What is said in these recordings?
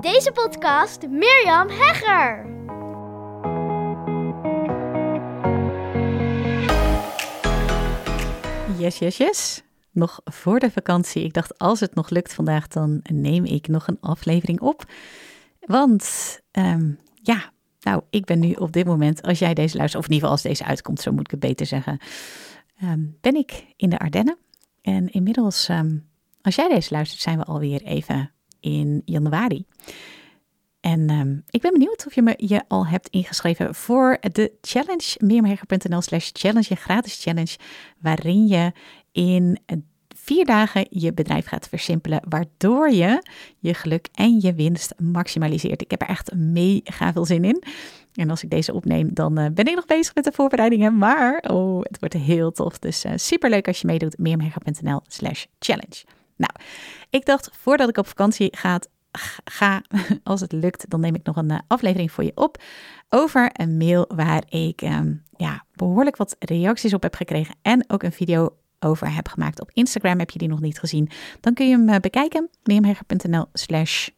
Deze podcast Mirjam Hegger. Yes, yes, yes. Nog voor de vakantie. Ik dacht, als het nog lukt vandaag, dan neem ik nog een aflevering op. Want ehm, ja, nou, ik ben nu op dit moment, als jij deze luistert, of in ieder geval als deze uitkomt, zo moet ik het beter zeggen, ehm, ben ik in de Ardennen. En inmiddels, ehm, als jij deze luistert, zijn we alweer even in januari. En ik ben benieuwd of je me je al hebt ingeschreven voor de challenge, meermerger.nl slash challenge, gratis challenge, waarin je in vier dagen je bedrijf gaat versimpelen, waardoor je je geluk en je winst maximaliseert. Ik heb er echt mega veel zin in. En als ik deze opneem, dan uh, ben ik nog bezig met de voorbereidingen. Maar oh, het wordt heel tof. Dus uh, superleuk als je meedoet. meermega.nl slash challenge. Nou, ik dacht voordat ik op vakantie ga, ga, als het lukt, dan neem ik nog een uh, aflevering voor je op. Over een mail waar ik um, ja, behoorlijk wat reacties op heb gekregen. En ook een video over heb gemaakt op Instagram. Heb je die nog niet gezien? Dan kun je hem uh, bekijken. Meermherger.nl slash...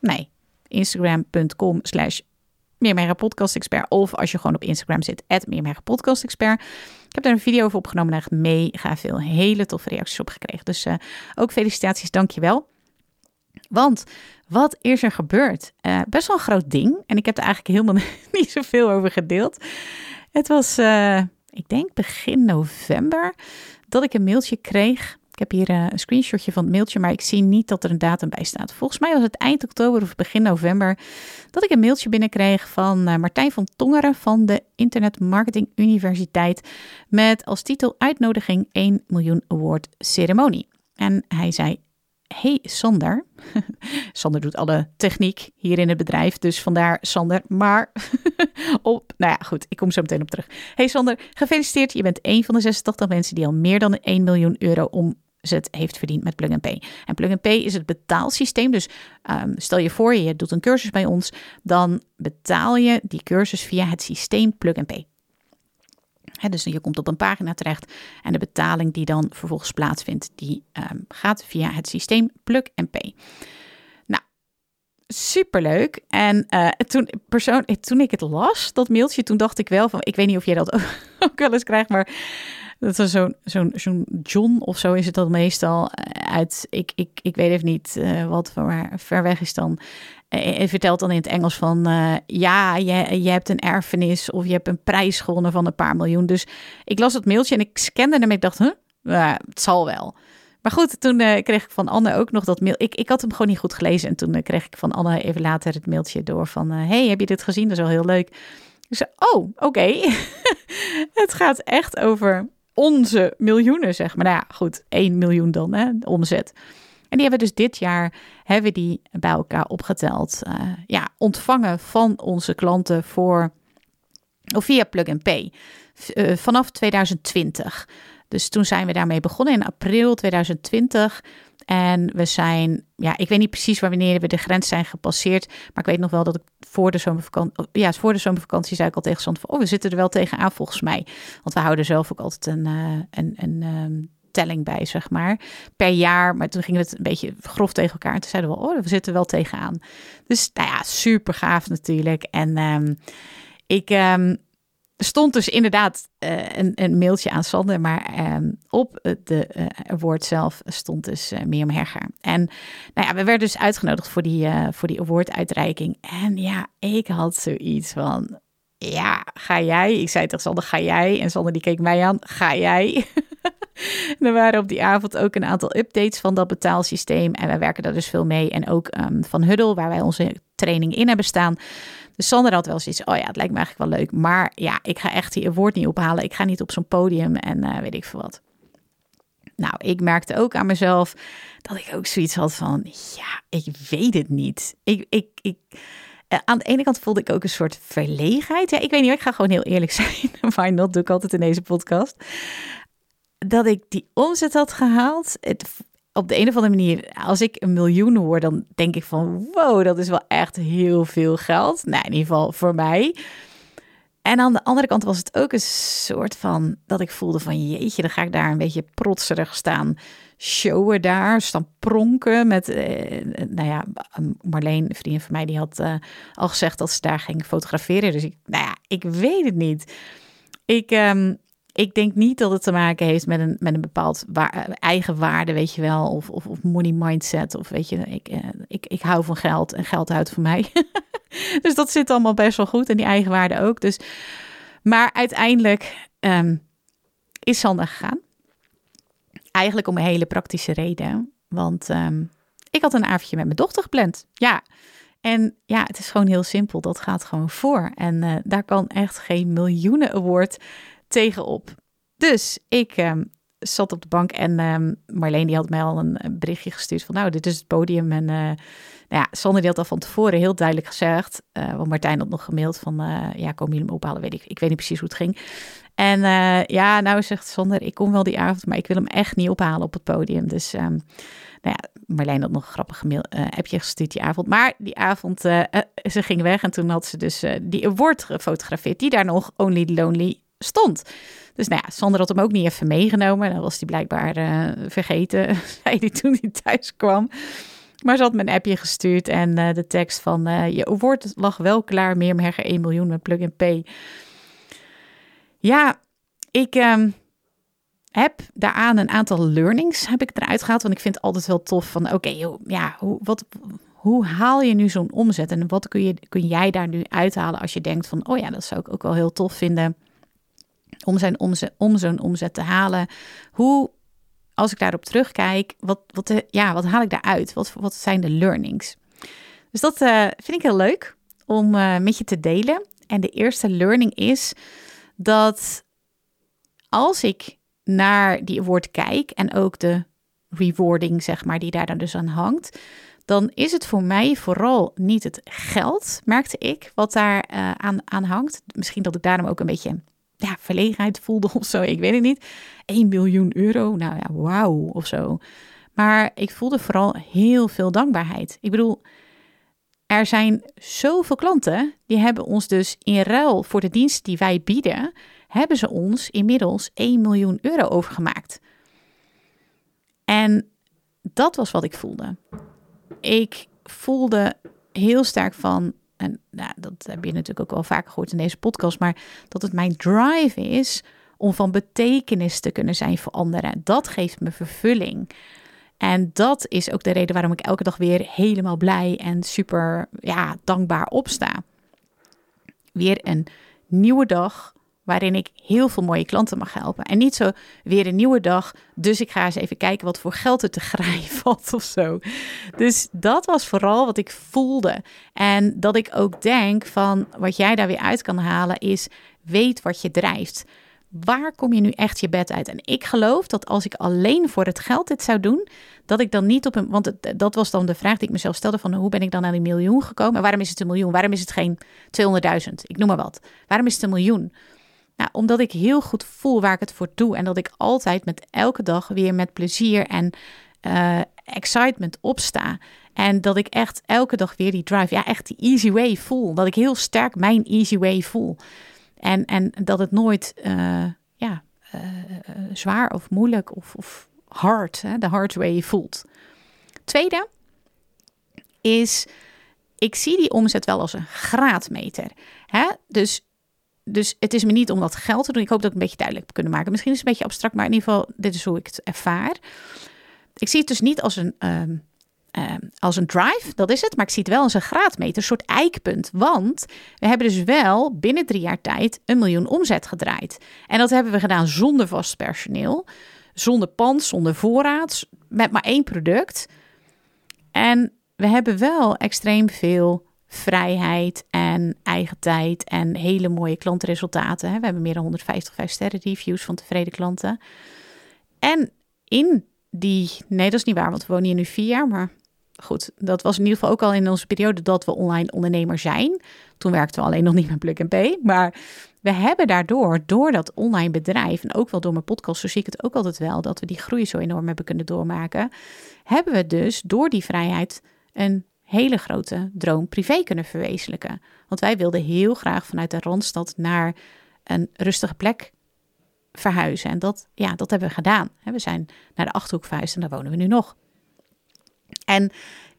Nee, instagram.com slash. Of als je gewoon op Instagram zit, at Meermerger Podcast Expert. Ik heb daar een video over opgenomen en echt mega veel hele toffe reacties op gekregen. Dus uh, ook felicitaties, dankjewel. Want wat is er gebeurd? Uh, best wel een groot ding. En ik heb er eigenlijk helemaal niet zoveel over gedeeld. Het was, uh, ik denk begin november, dat ik een mailtje kreeg. Ik heb hier uh, een screenshotje van het mailtje, maar ik zie niet dat er een datum bij staat. Volgens mij was het eind oktober of begin november dat ik een mailtje binnenkreeg van uh, Martijn van Tongeren van de Internet Marketing Universiteit met als titel uitnodiging 1 miljoen award ceremonie. En hij zei: Hey Sander. Sander doet alle techniek hier in het bedrijf, dus vandaar Sander. Maar op, nou ja, goed, ik kom zo meteen op terug. Hey Sander, gefeliciteerd. Je bent een van de 86 mensen die al meer dan 1 miljoen euro omzet heeft verdiend met Plug Pay. En Plug Pay is het betaalsysteem. Dus um, stel je voor, je doet een cursus bij ons, dan betaal je die cursus via het systeem Plug Pay dus je komt op een pagina terecht en de betaling die dan vervolgens plaatsvindt, die um, gaat via het systeem Plug Pay. Nou, superleuk. En uh, toen, persoon, toen ik het las, dat mailtje, toen dacht ik wel van, ik weet niet of jij dat ook, wel eens krijgt, maar dat is zo'n zo'n zo'n John of zo is het dan meestal eh, uit, ik, ik, ik weet even niet uh, wat, waar ver weg is dan. Uh, vertelt dan in het Engels van, ja, je, je hebt een erfenis of je hebt een prijs gewonnen van een paar miljoen. Dus ik las het mailtje en ik scande hem en ik dacht, het zal wel. Maar goed, toen kreeg ik van Anne ook nog dat mail. Ik, ik had hem gewoon niet goed gelezen en toen kreeg ik van Anne even later het mailtje door van, hey, heb je dit gezien? Dat is wel heel leuk. Ik zei, oh, oké. het gaat echt over onze miljoenen, zeg maar. Nou ja, goed, 1 miljoen dan, hè, omzet. En die hebben dus dit jaar hebben die bij elkaar opgeteld. Uh, ja, ontvangen van onze klanten voor of via Plug and Pay uh, vanaf 2020. Dus toen zijn we daarmee begonnen in april 2020. En we zijn, ja, ik weet niet precies wanneer we de grens zijn gepasseerd. Maar ik weet nog wel dat ik voor de zomervakantie, ja, voor de zomervakantie zei ik al tegen Sander van, oh, we zitten er wel tegenaan volgens mij. Want we houden zelf ook altijd een, uh, een, een um, telling bij, zeg maar, per jaar. Maar toen gingen we het een beetje grof tegen elkaar. En toen zeiden we, oh, we zitten wel tegenaan. Dus, nou ja, super gaaf natuurlijk. En um, ik... Um, stond dus inderdaad uh, een, een, mailtje aan Sander, maar um, op de uh, award zelf stond dus uh, Mirjam Herger. En nou ja, we werden dus uitgenodigd voor die, voor die award-uitreiking. En ja, ik had zoiets van, ja, ga jij? Ik zei tegen Sander, ga jij? En Sander die keek mij aan, ga jij? er waren op die avond ook een aantal updates van dat betaalsysteem. En wij werken daar dus veel mee. En ook um, van Huddle, waar wij onze training in hebben staan. Dus Sander had wel zoiets, oh ja, het lijkt me eigenlijk wel leuk. Maar ja, ik ga echt die award niet ophalen. Ik ga niet op zo'n podium en uh, weet ik veel wat. Nou, ik merkte ook aan mezelf dat ik ook zoiets had van, ja, ik weet het niet. Ik, ik, ik, aan de ene kant voelde ik ook een soort verlegenheid. Ja, ik weet niet, ik ga gewoon heel eerlijk zijn. Why not, doe ik altijd in deze podcast. Dat ik die omzet had gehaald. Op de een of andere manier, als ik een miljoen hoor, dan denk ik van wow, dat is wel echt heel veel geld. Nou, in ieder geval voor mij. En aan de andere kant was het ook een soort van dat ik voelde van jeetje, dan ga ik daar een beetje protserig staan showen daar, staan pronken met, eh, nou ja, Marleen, een vriendin van mij, die had uh, al gezegd dat ze daar ging fotograferen. Dus ik, nou ja, ik weet het niet. Ik, um, ik denk niet dat het te maken heeft met een, met een bepaald eigen waarde, weet je wel, of, of, money mindset. Of weet je, ik, uh, ik, ik hou van geld en geld houdt van mij. dus dat zit allemaal best wel goed en die eigen waarde ook. Dus, maar uiteindelijk um, is Sander gegaan. Eigenlijk om een hele praktische reden. Want um, ik had een avondje met mijn dochter gepland. Ja, en ja, het is gewoon heel simpel. Dat gaat gewoon voor. En uh, daar kan echt geen miljoenen award tegenop. Dus ik um, zat op de bank en um, Marleen die had mij al een, berichtje gestuurd van nou, dit is het podium. En uh, nou ja, Sander die had al van tevoren heel duidelijk gezegd, uh, want Martijn had nog gemaild van uh, ja, komen jullie hem ophalen? Weet ik, ik weet niet precies hoe het ging. En ja, nou zegt Sander, ik kom wel die avond, maar ik wil hem echt niet ophalen op het podium. Dus um, nou ja, Marleen had nog een grappig mail, uh, appje gestuurd die avond. Maar die avond, uh, ze ging weg en toen had ze dus die award gefotografeerd, die daar nog Only Lonely stond. Dus nou ja, Sander had hem ook niet even meegenomen. Dan was hij blijkbaar vergeten, zei hij toen hij thuis kwam. Maar ze had me een appje gestuurd en de tekst van... Je woord lag wel klaar, meer Hegger 1 miljoen met Plug and Pay. Ja, ik um, heb daaraan een aantal learnings heb ik eruit gehaald. Want ik vind het altijd wel tof van... Oké, ja, hoe, wat, hoe haal je nu zo'n omzet? En wat kun, je, kun jij daar nu uithalen als je denkt van... Oh ja, dat zou ik ook wel heel tof vinden om, zijn om zo'n omzet te halen. Hoe, als ik daarop terugkijk, wat, wat, ja, wat haal ik daaruit? Wat, wat zijn de learnings? Dus dat uh, vind ik heel leuk om uh, met je te delen. En de eerste learning is dat als ik naar die award kijk en ook de rewarding, zeg maar, die daar dan dus aan hangt, dan is het voor mij vooral niet het geld, merkte ik, wat daar uh, aan, aan hangt. Misschien dat ik daarom ook een beetje ja, verlegenheid voelde of zo. Ik weet het niet. 1 miljoen euro. Nou ja, wauw of zo. Maar ik voelde vooral heel veel dankbaarheid. Ik bedoel, er zijn zoveel klanten die hebben ons dus in ruil voor de dienst die wij bieden, hebben ze ons inmiddels 1 miljoen euro overgemaakt. En dat was wat ik voelde. Ik voelde heel sterk van en nou, dat heb je natuurlijk ook wel vaker gehoord in deze podcast, maar dat het mijn drive is om van betekenis te kunnen zijn voor anderen. Dat geeft me vervulling. En dat is ook de reden waarom ik elke dag weer helemaal blij en super ja, dankbaar opsta. Weer een nieuwe dag waarin ik heel veel mooie klanten mag helpen. En niet zo weer een nieuwe dag, dus ik ga eens even kijken wat voor geld er te graaien valt of zo. Dus dat was vooral wat ik voelde. En dat ik ook denk van wat jij daar weer uit kan halen is weet wat je drijft. Waar kom je nu echt je bed uit? En ik geloof dat als ik alleen voor het geld dit zou doen, dat ik dan niet op een. Want dat was dan de vraag die ik mezelf stelde: van hoe ben ik dan naar die miljoen gekomen? En waarom is het een miljoen? Waarom is het geen 200.000? Ik noem maar wat. Waarom is het een miljoen? Nou, omdat ik heel goed voel waar ik het voor doe en dat ik altijd met elke dag weer met plezier en uh, excitement opsta. En dat ik echt elke dag weer die drive, ja, echt die easy way voel. Dat ik heel sterk mijn easy way voel. En, en dat het nooit uh, ja, uh, zwaar of moeilijk of, of hard, de hard way voelt. Tweede is, ik zie die omzet wel als een graadmeter. Hè? Dus dus het is me niet om dat geld te doen. Ik hoop dat ik een beetje duidelijk heb kunnen maken. Misschien is het een beetje abstract, maar in ieder geval, dit is hoe ik het ervaar. Ik zie het dus niet als een, um, um, als een drive, dat is het. Maar ik zie het wel als een graadmeter, een soort eikpunt. Want we hebben dus wel binnen drie jaar tijd een miljoen omzet gedraaid. En dat hebben we gedaan zonder vast personeel, zonder pand, zonder voorraad, met maar één product. En we hebben wel extreem veel vrijheid en eigen tijd en hele mooie klantresultaten. We hebben meer dan 150 5 sterren reviews van tevreden klanten. En in die, nee dat is niet waar, want we wonen hier nu vier jaar, maar goed, dat was in ieder geval ook al in onze periode dat we online ondernemer zijn. Toen werkten we alleen nog niet met Plug and Pay, maar we hebben daardoor, door dat online bedrijf en ook wel door mijn podcast, zo zie ik het ook altijd wel, dat we die groei zo enorm hebben kunnen doormaken, hebben we dus door die vrijheid een hele grote droom privé kunnen verwezenlijken. Want wij wilden heel graag vanuit de Randstad naar een rustige plek verhuizen. En dat, ja, dat hebben we gedaan. We zijn naar de Achterhoek verhuisd en daar wonen we nu nog. En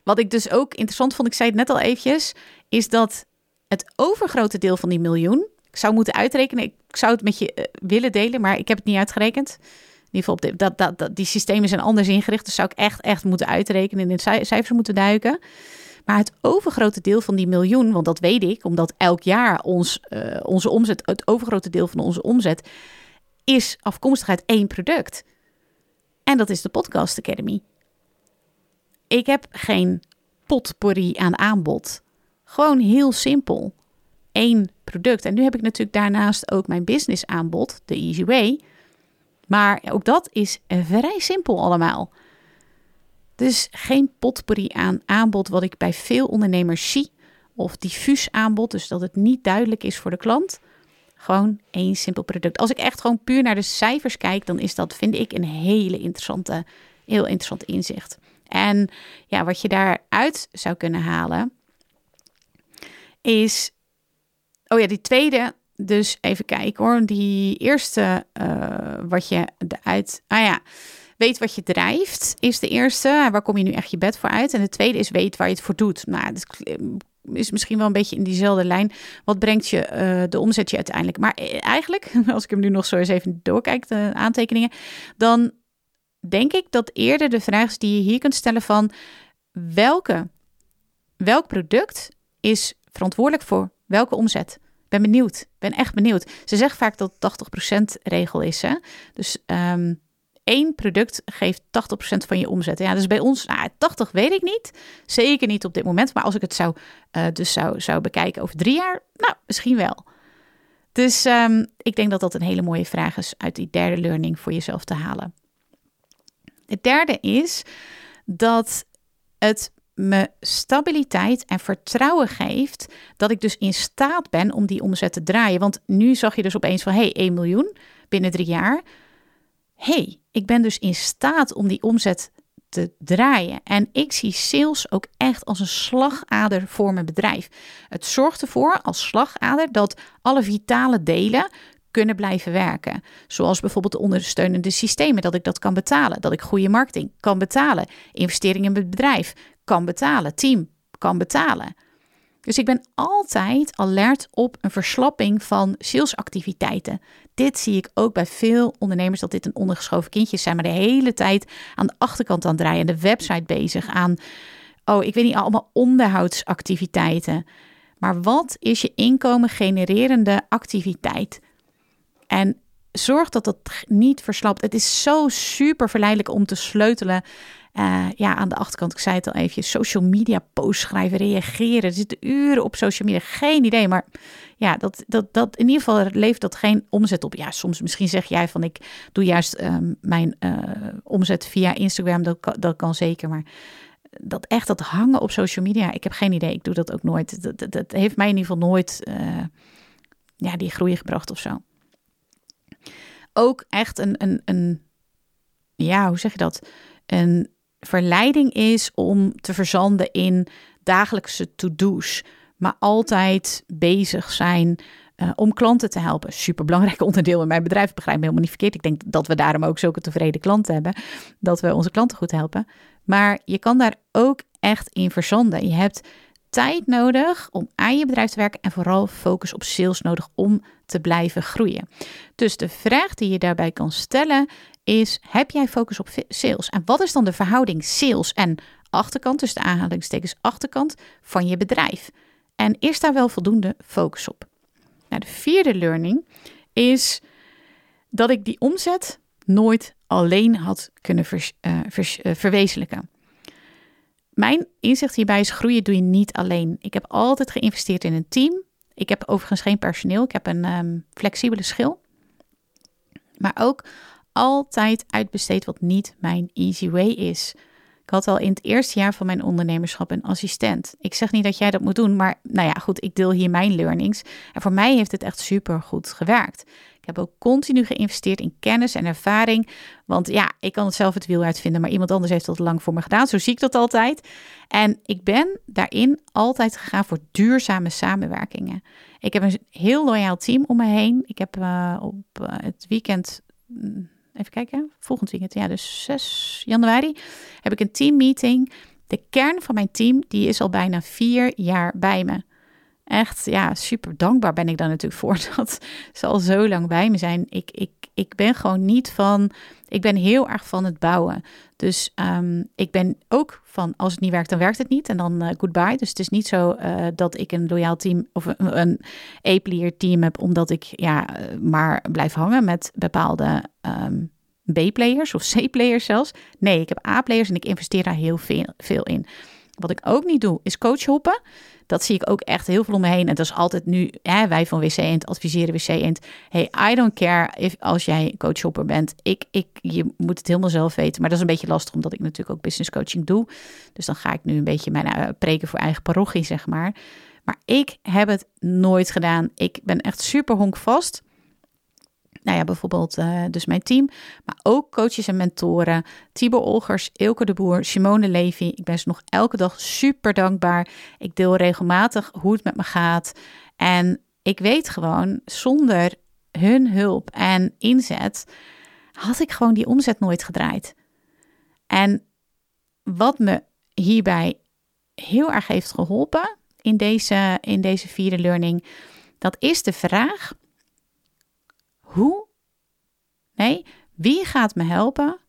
wat ik dus ook interessant vond, ik zei het net al eventjes, is dat het overgrote deel van die miljoen, ik zou moeten uitrekenen, ik zou het met je eh, willen delen, maar ik heb het niet uitgerekend. In ieder geval, dat, dat, dat, die systemen zijn anders ingericht, dus zou ik echt, echt moeten uitrekenen en in cijfers moeten duiken. Maar het overgrote deel van die miljoen, want dat weet ik, omdat elk jaar ons, uh, onze omzet, het overgrote deel van onze omzet, is afkomstig uit één product. En dat is de Podcast Academy. Ik heb geen potpourri aan aanbod. Gewoon heel simpel. Eén product. En nu heb ik natuurlijk daarnaast ook mijn business aanbod, de Easy Way. Maar ook dat is vrij simpel allemaal. Dus geen potpourri aan aanbod wat ik bij veel ondernemers zie. Of diffuus aanbod, dus dat het niet duidelijk is voor de klant. Gewoon één simpel product. Als ik echt gewoon puur naar de cijfers kijk, dan is dat, vind ik, een hele interessante, heel interessant inzicht. En ja, wat je daaruit zou kunnen halen, is. Oh ja, die tweede. Dus even kijken hoor. Die eerste, uh, wat je eruit. Ah ja. Weet wat je drijft, is de eerste. Waar kom je nu echt je bed voor uit? En de tweede is weet waar je het voor doet. Nou, dat is misschien wel een beetje in diezelfde lijn. Wat brengt je uh, de omzet je uiteindelijk? Maar eh, eigenlijk, als ik hem nu nog zo eens even doorkijk, de aantekeningen, dan denk ik dat eerder de vraag is die je hier kunt stellen van welke, welk product is verantwoordelijk voor welke omzet? Ben benieuwd, ben echt benieuwd. Ze zeggen vaak dat het 80% regel is. Hè? Dus um, één product geeft 80% van je omzet. Ja, dus bij ons, nou, 80 weet ik niet. Zeker niet op dit moment. Maar als ik het zou, uh, dus zou, zou bekijken over drie jaar, nou, misschien wel. Dus um, ik denk dat dat een hele mooie vraag is uit die derde learning voor jezelf te halen. Het derde is dat het me stabiliteit en vertrouwen geeft dat ik dus in staat ben om die omzet te draaien. Want nu zag je dus opeens van, hey, 1 miljoen binnen drie jaar. Hey, ik ben dus in staat om die omzet te draaien. En ik zie sales ook echt als een slagader voor mijn bedrijf. Het zorgt ervoor als slagader dat alle vitale delen kunnen blijven werken. Zoals bijvoorbeeld de ondersteunende systemen, dat ik dat kan betalen. Dat ik goede marketing kan betalen. Investeringen in het bedrijf kan betalen. Team kan betalen. Dus ik ben altijd alert op een verslapping van salesactiviteiten. Dit zie ik ook bij veel ondernemers dat dit een ondergeschoven kindje zijn, maar de hele tijd aan de achterkant aan het draaien, de website bezig, aan, oh, ik weet niet, allemaal onderhoudsactiviteiten. Maar wat is je inkomen genererende activiteit? En zorg dat dat niet verslapt. Het is zo super verleidelijk om te sleutelen. Uh, ja, aan de achterkant, ik zei het al even, social media posts schrijven, reageren. Er zitten uren op social media, geen idee. Maar ja, dat, dat, dat, in ieder geval levert dat geen omzet op. Ja, soms misschien zeg jij van ik doe juist uh, mijn uh, omzet via Instagram, dat, dat kan zeker. Maar dat echt dat hangen op social media, ik heb geen idee. Ik doe dat ook nooit. Dat, dat, heeft mij in ieder geval nooit ja, die groei gebracht of zo ook echt een, een, een, ja, hoe zeg je dat? Een verleiding is om te verzanden in dagelijkse to-do's. Maar altijd bezig zijn uh, om klanten te helpen. Super belangrijk onderdeel in mijn bedrijf. Begrijp me helemaal niet verkeerd. Ik denk dat we daarom ook zulke tevreden klanten hebben. Dat we onze klanten goed helpen. Maar je kan daar ook echt in verzanden. Je hebt tijd nodig om aan je bedrijf te werken en vooral focus op sales nodig om te blijven groeien. Dus de vraag die je daarbij kan stellen is: heb jij focus op sales? En wat is dan de verhouding sales en achterkant, dus de aanhalingstekens achterkant van je bedrijf? En is daar wel voldoende focus op? Nou, de vierde learning is dat ik die omzet nooit alleen had kunnen vers, uh, verwezenlijken. Mijn inzicht hierbij is groeien doe je niet alleen. Ik heb altijd geïnvesteerd in een team. Ik heb overigens geen personeel. Ik heb een um, flexibele schil. Maar ook altijd uitbesteed wat niet mijn easy way is. Ik had al in het eerste jaar van mijn ondernemerschap een assistent. Ik zeg niet dat jij dat moet doen, maar nou ja, goed, ik deel hier mijn learnings. En voor mij heeft het echt super goed gewerkt. Ik heb ook continu geïnvesteerd in kennis en ervaring. Want ja, ik kan het zelf het wiel uitvinden, maar iemand anders heeft dat lang voor me gedaan. Zo zie ik dat altijd. En ik ben daarin altijd gegaan voor duurzame samenwerkingen. Ik heb een heel loyaal team om me heen. Ik heb uh, op uh, het weekend mm, even kijken, volgend weekend, ja, dus 6 januari, heb ik een teammeeting. De kern van mijn team, die is al bijna vier jaar bij me. Echt, ja, super dankbaar ben ik daar natuurlijk voor dat ze al zo lang bij me zijn. Ik, ik, ik ben gewoon niet van, ik ben heel erg van het bouwen. Dus um, ik ben ook van, als het niet werkt, dan werkt het niet. En dan uh, goodbye. Dus het is niet zo uh, dat ik een loyaal team of een, een E-player team heb, omdat ik ja, maar blijf hangen met bepaalde um, B-players of C-players zelfs. Nee, ik heb A-players en ik investeer daar heel veel, veel in. Wat ik ook niet doe, is coachhoppen. Dat zie ik ook echt heel veel om me heen. En dat is altijd nu, hè, wij van WC Eend adviseren WC Eend. Hey, I don't care if, als jij coachhopper bent. Ik, ik, je moet het helemaal zelf weten. Maar dat is een beetje lastig, omdat ik natuurlijk ook business coaching doe. Dus dan ga ik nu een beetje mijn uh, preken voor eigen parochie, zeg maar. Maar ik heb het nooit gedaan. Ik ben echt super honkvast nou ja, bijvoorbeeld uh, dus mijn team, maar ook coaches en mentoren. Tibor Olgers, Ilke de Boer, Simone Levy. Ik ben ze nog elke dag super dankbaar. Ik deel regelmatig hoe het met me gaat. En ik weet gewoon, zonder hun hulp en inzet had ik gewoon die omzet nooit gedraaid. En wat me hierbij heel erg heeft geholpen in deze, in deze vierde learning, dat is de vraag hoe? Nee, wie gaat me helpen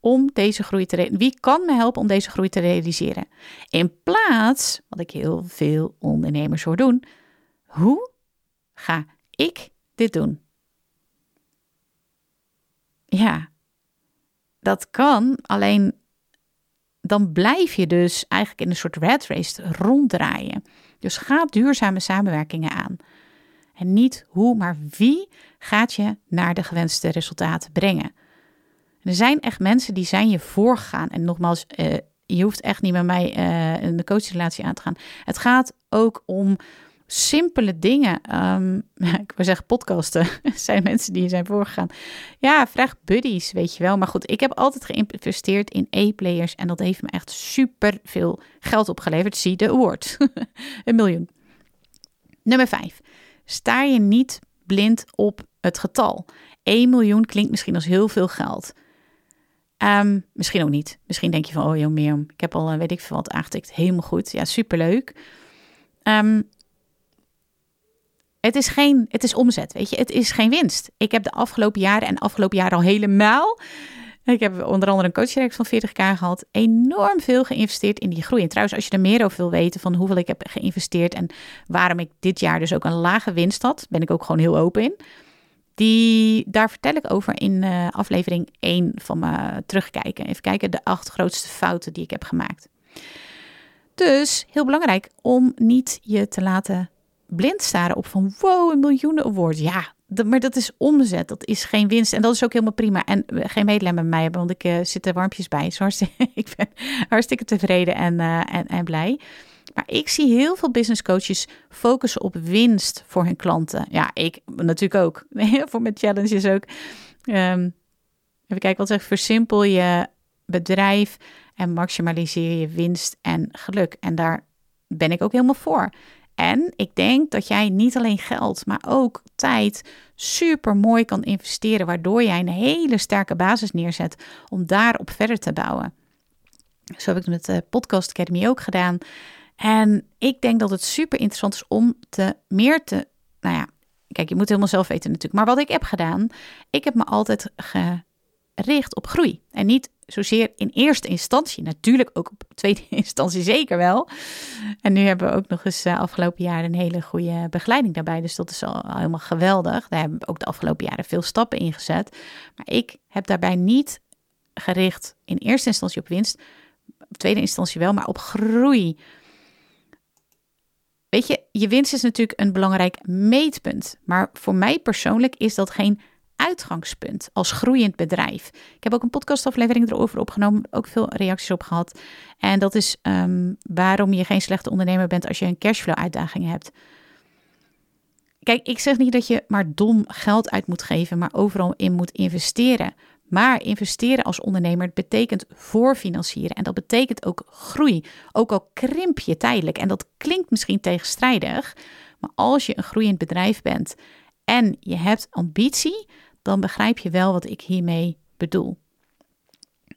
om deze groei te realiseren? Wie kan me helpen om deze groei te realiseren? In plaats, wat ik heel veel ondernemers hoor doen, hoe ga ik dit doen? Ja, dat kan, alleen dan blijf je dus eigenlijk in een soort red race ronddraaien. Dus ga duurzame samenwerkingen aan. En niet hoe, maar wie gaat je naar de gewenste resultaten brengen. er zijn echt mensen die zijn je voorgegaan. En nogmaals, uh, je hoeft echt niet met mij een coachrelatie aan te gaan. Het gaat ook om simpele dingen. Um, ik wil zeggen podcasten. zijn mensen die zijn voorgegaan. Ja, vraag buddies, weet je wel. Maar goed, ik heb altijd geïnvesteerd in e-players. En dat heeft me echt super veel geld opgeleverd. Zie de award. een miljoen. Nummer 5. Sta je niet blind op het getal. 1 miljoen klinkt misschien als heel veel geld. Um, misschien ook niet. Misschien denk je van, oh joh. Ik heb al, weet ik veel wat aangetikt. Helemaal goed. Ja, superleuk. Um, het is geen, het is omzet, weet je. Het is geen winst. Ik heb de afgelopen jaren en afgelopen jaren al helemaal ik heb onder andere een coachtraject van 40k gehad. Enorm veel geïnvesteerd in die groei. En trouwens, als je er meer over wil weten van hoeveel ik heb geïnvesteerd en waarom ik dit jaar dus ook een lage winst had, ben ik ook gewoon heel open in. Die, daar vertel ik over in uh, aflevering 1 van mijn terugkijken. Even kijken, de acht grootste fouten die ik heb gemaakt. Dus heel belangrijk om niet je te laten blind staren op van wow, een miljoenen award. Ja, maar dat is omzet, dat is geen winst. En dat is ook helemaal prima. En geen medelijden met mij hebben, want ik uh, zit er warmpjes bij. Zo ik ben hartstikke tevreden en, uh, en, en blij. Maar ik zie heel veel business coaches focussen op winst voor hun klanten. Ja, ik natuurlijk ook. voor mijn challenges ook. Um, even kijken wat zegt. Versimpel je bedrijf en maximaliseer je winst en geluk. En daar ben ik ook helemaal voor. En ik denk dat jij niet alleen geld, maar ook tijd super mooi kan investeren, waardoor jij een hele sterke basis neerzet om daarop verder te bouwen. Zo heb ik het met de Podcast Academy ook gedaan. En ik denk dat het super interessant is om te meer te, nou ja, kijk, je moet helemaal zelf weten natuurlijk. Maar wat ik heb gedaan, ik heb me altijd gericht op groei en niet zozeer in eerste instantie. Natuurlijk ook op tweede instantie zeker wel. En nu hebben we ook nog eens uh, afgelopen jaren een hele goede begeleiding daarbij. Dus dat is al, helemaal geweldig. Daar hebben we ook de afgelopen jaren veel stappen in gezet. Maar ik heb daarbij niet gericht in eerste instantie op winst. Op tweede instantie wel, maar op groei. Weet je, je winst is natuurlijk een belangrijk meetpunt. Maar voor mij persoonlijk is dat geen uitgangspunt als groeiend bedrijf. Ik heb ook een podcastaflevering erover opgenomen, ook veel reacties op gehad. En dat is um, waarom je geen slechte ondernemer bent als je een cashflow uitdaging hebt. Kijk, ik zeg niet dat je maar dom geld uit moet geven, maar overal in moet investeren. Maar investeren als ondernemer betekent voorfinancieren en dat betekent ook groei. Ook al krimp je tijdelijk en dat klinkt misschien tegenstrijdig, maar als je een groeiend bedrijf bent en je hebt ambitie, dan begrijp je wel wat ik hiermee bedoel.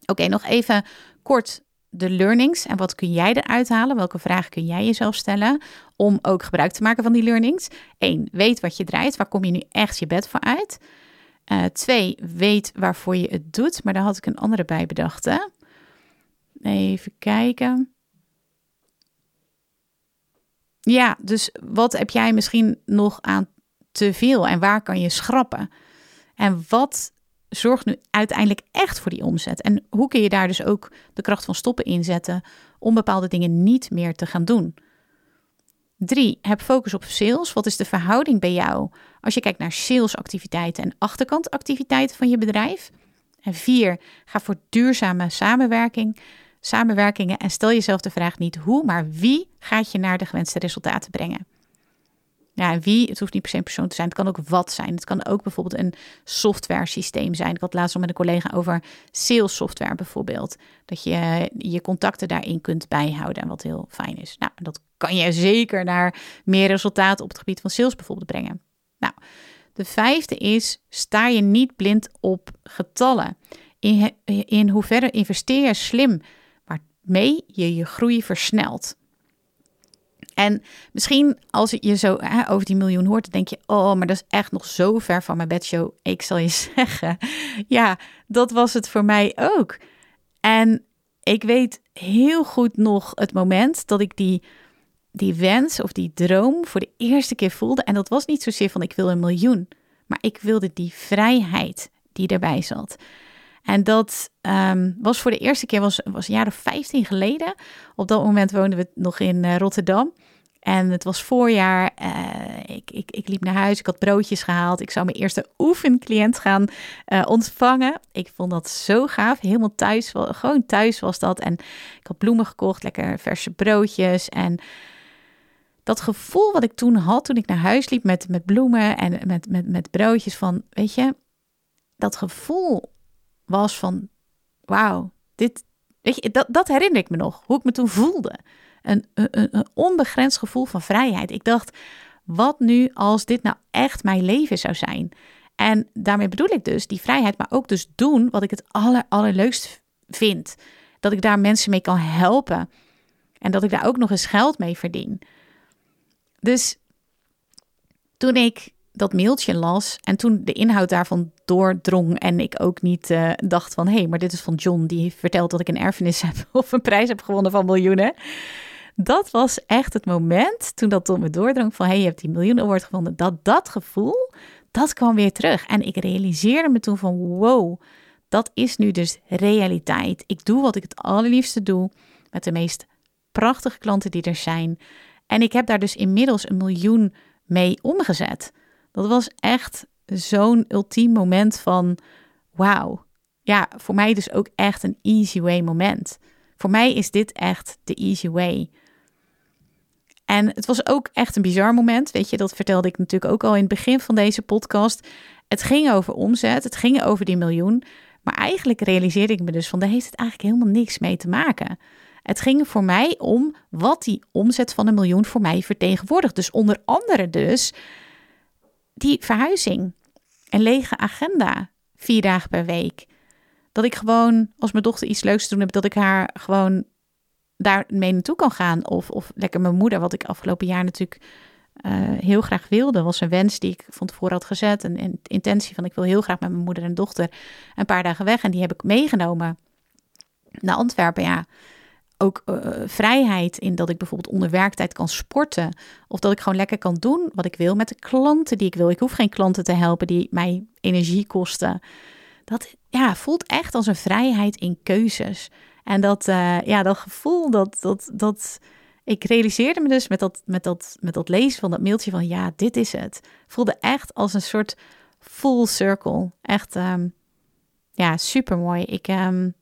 Oké, nog even kort de learnings en wat kun jij eruit halen? Welke vragen kun jij jezelf stellen om ook gebruik te maken van die learnings? Eén, weet wat je draait. Waar kom je nu echt je bed voor uit? Uh, twee, weet waarvoor je het doet. Maar daar had ik een andere bij bedacht. Even kijken. Ja, dus wat heb jij misschien nog aan te veel en waar kan je schrappen? En wat zorgt nu uiteindelijk echt voor die omzet? En hoe kun je daar dus ook de kracht van stoppen inzetten om bepaalde dingen niet meer te gaan doen? Drie, heb focus op sales. Wat is de verhouding bij jou als je kijkt naar salesactiviteiten en achterkantactiviteiten van je bedrijf? En vier, ga voor duurzame samenwerking, samenwerkingen en stel jezelf de vraag niet hoe, maar wie gaat je naar de gewenste resultaten brengen. Ja, wie, het hoeft niet per se een persoon te zijn. Het kan ook wat zijn. Het kan ook bijvoorbeeld een software systeem zijn. Ik had laatst al met een collega over sales software bijvoorbeeld. Dat je je contacten daarin kunt bijhouden. En wat heel fijn is. Nou, dat kan je zeker naar meer resultaten op het gebied van sales bijvoorbeeld brengen. Nou, de vijfde is, sta je niet blind op getallen. In, in hoeverre investeer je slim, waarmee je je groei versnelt. En misschien als je zo hè, over die miljoen hoort, dan denk je: Oh, maar dat is echt nog zo ver van mijn bedshow. Ik zal je zeggen, ja, dat was het voor mij ook. En ik weet heel goed nog het moment dat ik die, die wens of die droom voor de eerste keer voelde. En dat was niet zozeer van: Ik wil een miljoen, maar ik wilde die vrijheid die erbij zat. En dat ehm, was voor de eerste keer, was, was een jaar of 15 geleden. Op dat moment woonden we nog in uh, Rotterdam. En het was voorjaar. Uh, ik, ik, ik liep naar huis. Ik had broodjes gehaald. Ik zou mijn eerste oefencliënt gaan uh, ontvangen. Ik vond dat zo gaaf. Helemaal thuis. Gewoon thuis was dat. En ik had bloemen gekocht. Lekker verse broodjes. En dat gevoel wat ik toen had. Toen ik naar huis liep met, met bloemen en met, met, met broodjes. Van weet je. Dat gevoel was van, wauw, dit, weet je, dat, dat herinner ik me nog, hoe ik me toen voelde. Een, een, een onbegrensd gevoel van vrijheid. Ik dacht, wat nu als dit nou echt mijn leven zou zijn? En daarmee bedoel ik dus die vrijheid, maar ook dus doen wat ik het aller, allerleukst vind. Dat ik daar mensen mee kan helpen. En dat ik daar ook nog eens geld mee verdien. Dus toen ik dat mailtje las en toen de inhoud daarvan doordrong en ik ook niet uh, dacht van hé, hey, maar dit is van John die vertelt dat ik een erfenis heb of een prijs heb gewonnen van miljoenen. Dat was echt het moment toen dat door me doordrong van hé, hey, je hebt die miljoenen award gewonnen. Dat dat gevoel, dat kwam weer terug. En ik realiseerde me toen van wow, dat is nu dus realiteit. Ik doe wat ik het allerliefste doe met de meest prachtige klanten die er zijn. En ik heb daar dus inmiddels een miljoen mee omgezet. Dat was echt zo'n ultiem moment van wauw. Ja, voor mij dus ook echt een easy way moment. Voor mij is dit echt de easy way. En het was ook echt een bizar moment. Weet je, dat vertelde ik natuurlijk ook al in het begin van deze podcast. Het ging over omzet, het ging over die miljoen. Maar eigenlijk realiseerde ik me dus van, daar heeft het eigenlijk helemaal niks mee te maken. Het ging voor mij om wat die omzet van een miljoen voor mij vertegenwoordigt. Dus onder andere dus die verhuizing. Een lege agenda, vier dagen per week. Dat ik gewoon, als mijn dochter iets leuks te doen heb, dat ik haar gewoon daar mee naartoe kan gaan. Of, of lekker mijn moeder, wat ik afgelopen jaar natuurlijk uh, heel graag wilde. Was een wens die ik van tevoren had gezet. Een, een intentie van ik wil heel graag met mijn moeder en dochter een paar dagen weg. En die heb ik meegenomen naar Antwerpen. Ja, ook uh, vrijheid in dat ik bijvoorbeeld onder werktijd kan sporten. Of dat ik gewoon lekker kan doen wat ik wil met de klanten die ik wil. Ik hoef geen klanten te helpen die mij energie kosten. Dat ja, voelt echt als een vrijheid in keuzes. En dat, uh, ja, dat gevoel, dat, dat, dat, ik realiseerde me dus met dat, met, dat, met dat lezen van dat mailtje van ja, dit is het. Voelde echt als een soort full circle. Echt, um, ja, super mooi. Ik, um,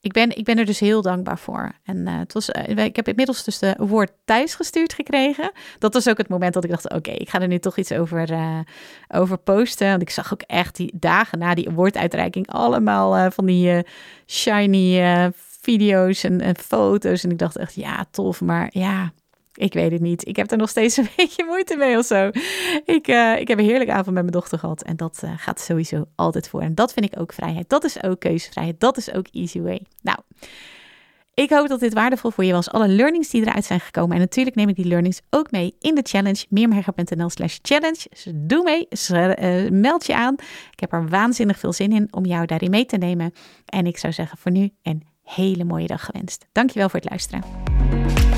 ik ben, ik ben er dus heel dankbaar voor. En uh, het was, uh, ik heb inmiddels dus de woord thuis gestuurd gekregen. Dat was ook het moment dat ik dacht, oké, ik ga er nu toch iets over, uh, over posten. Want ik zag ook echt die dagen na die awarduitreiking allemaal van die shiny video's en, en, foto's. En ik dacht echt, ja, tof. Maar ja, Ik weet het niet. Ik heb er nog steeds een beetje moeite mee of zo. Ik, uh, ik heb een heerlijke avond met mijn dochter gehad. En dat uh, gaat sowieso altijd voor. En dat vind ik ook vrijheid. Dat is ook keuzevrijheid. Dat is ook easy way. Nou, ik hoop dat dit waardevol voor je was. Alle learnings die eruit zijn gekomen. En natuurlijk neem ik die learnings ook mee in de challenge. meermherger.nl slash challenge. Dus doe mee. Uh, meld je aan. Ik heb er waanzinnig veel zin in om jou daarin mee te nemen. En ik zou zeggen voor nu een hele mooie dag gewenst. Dankjewel voor het luisteren.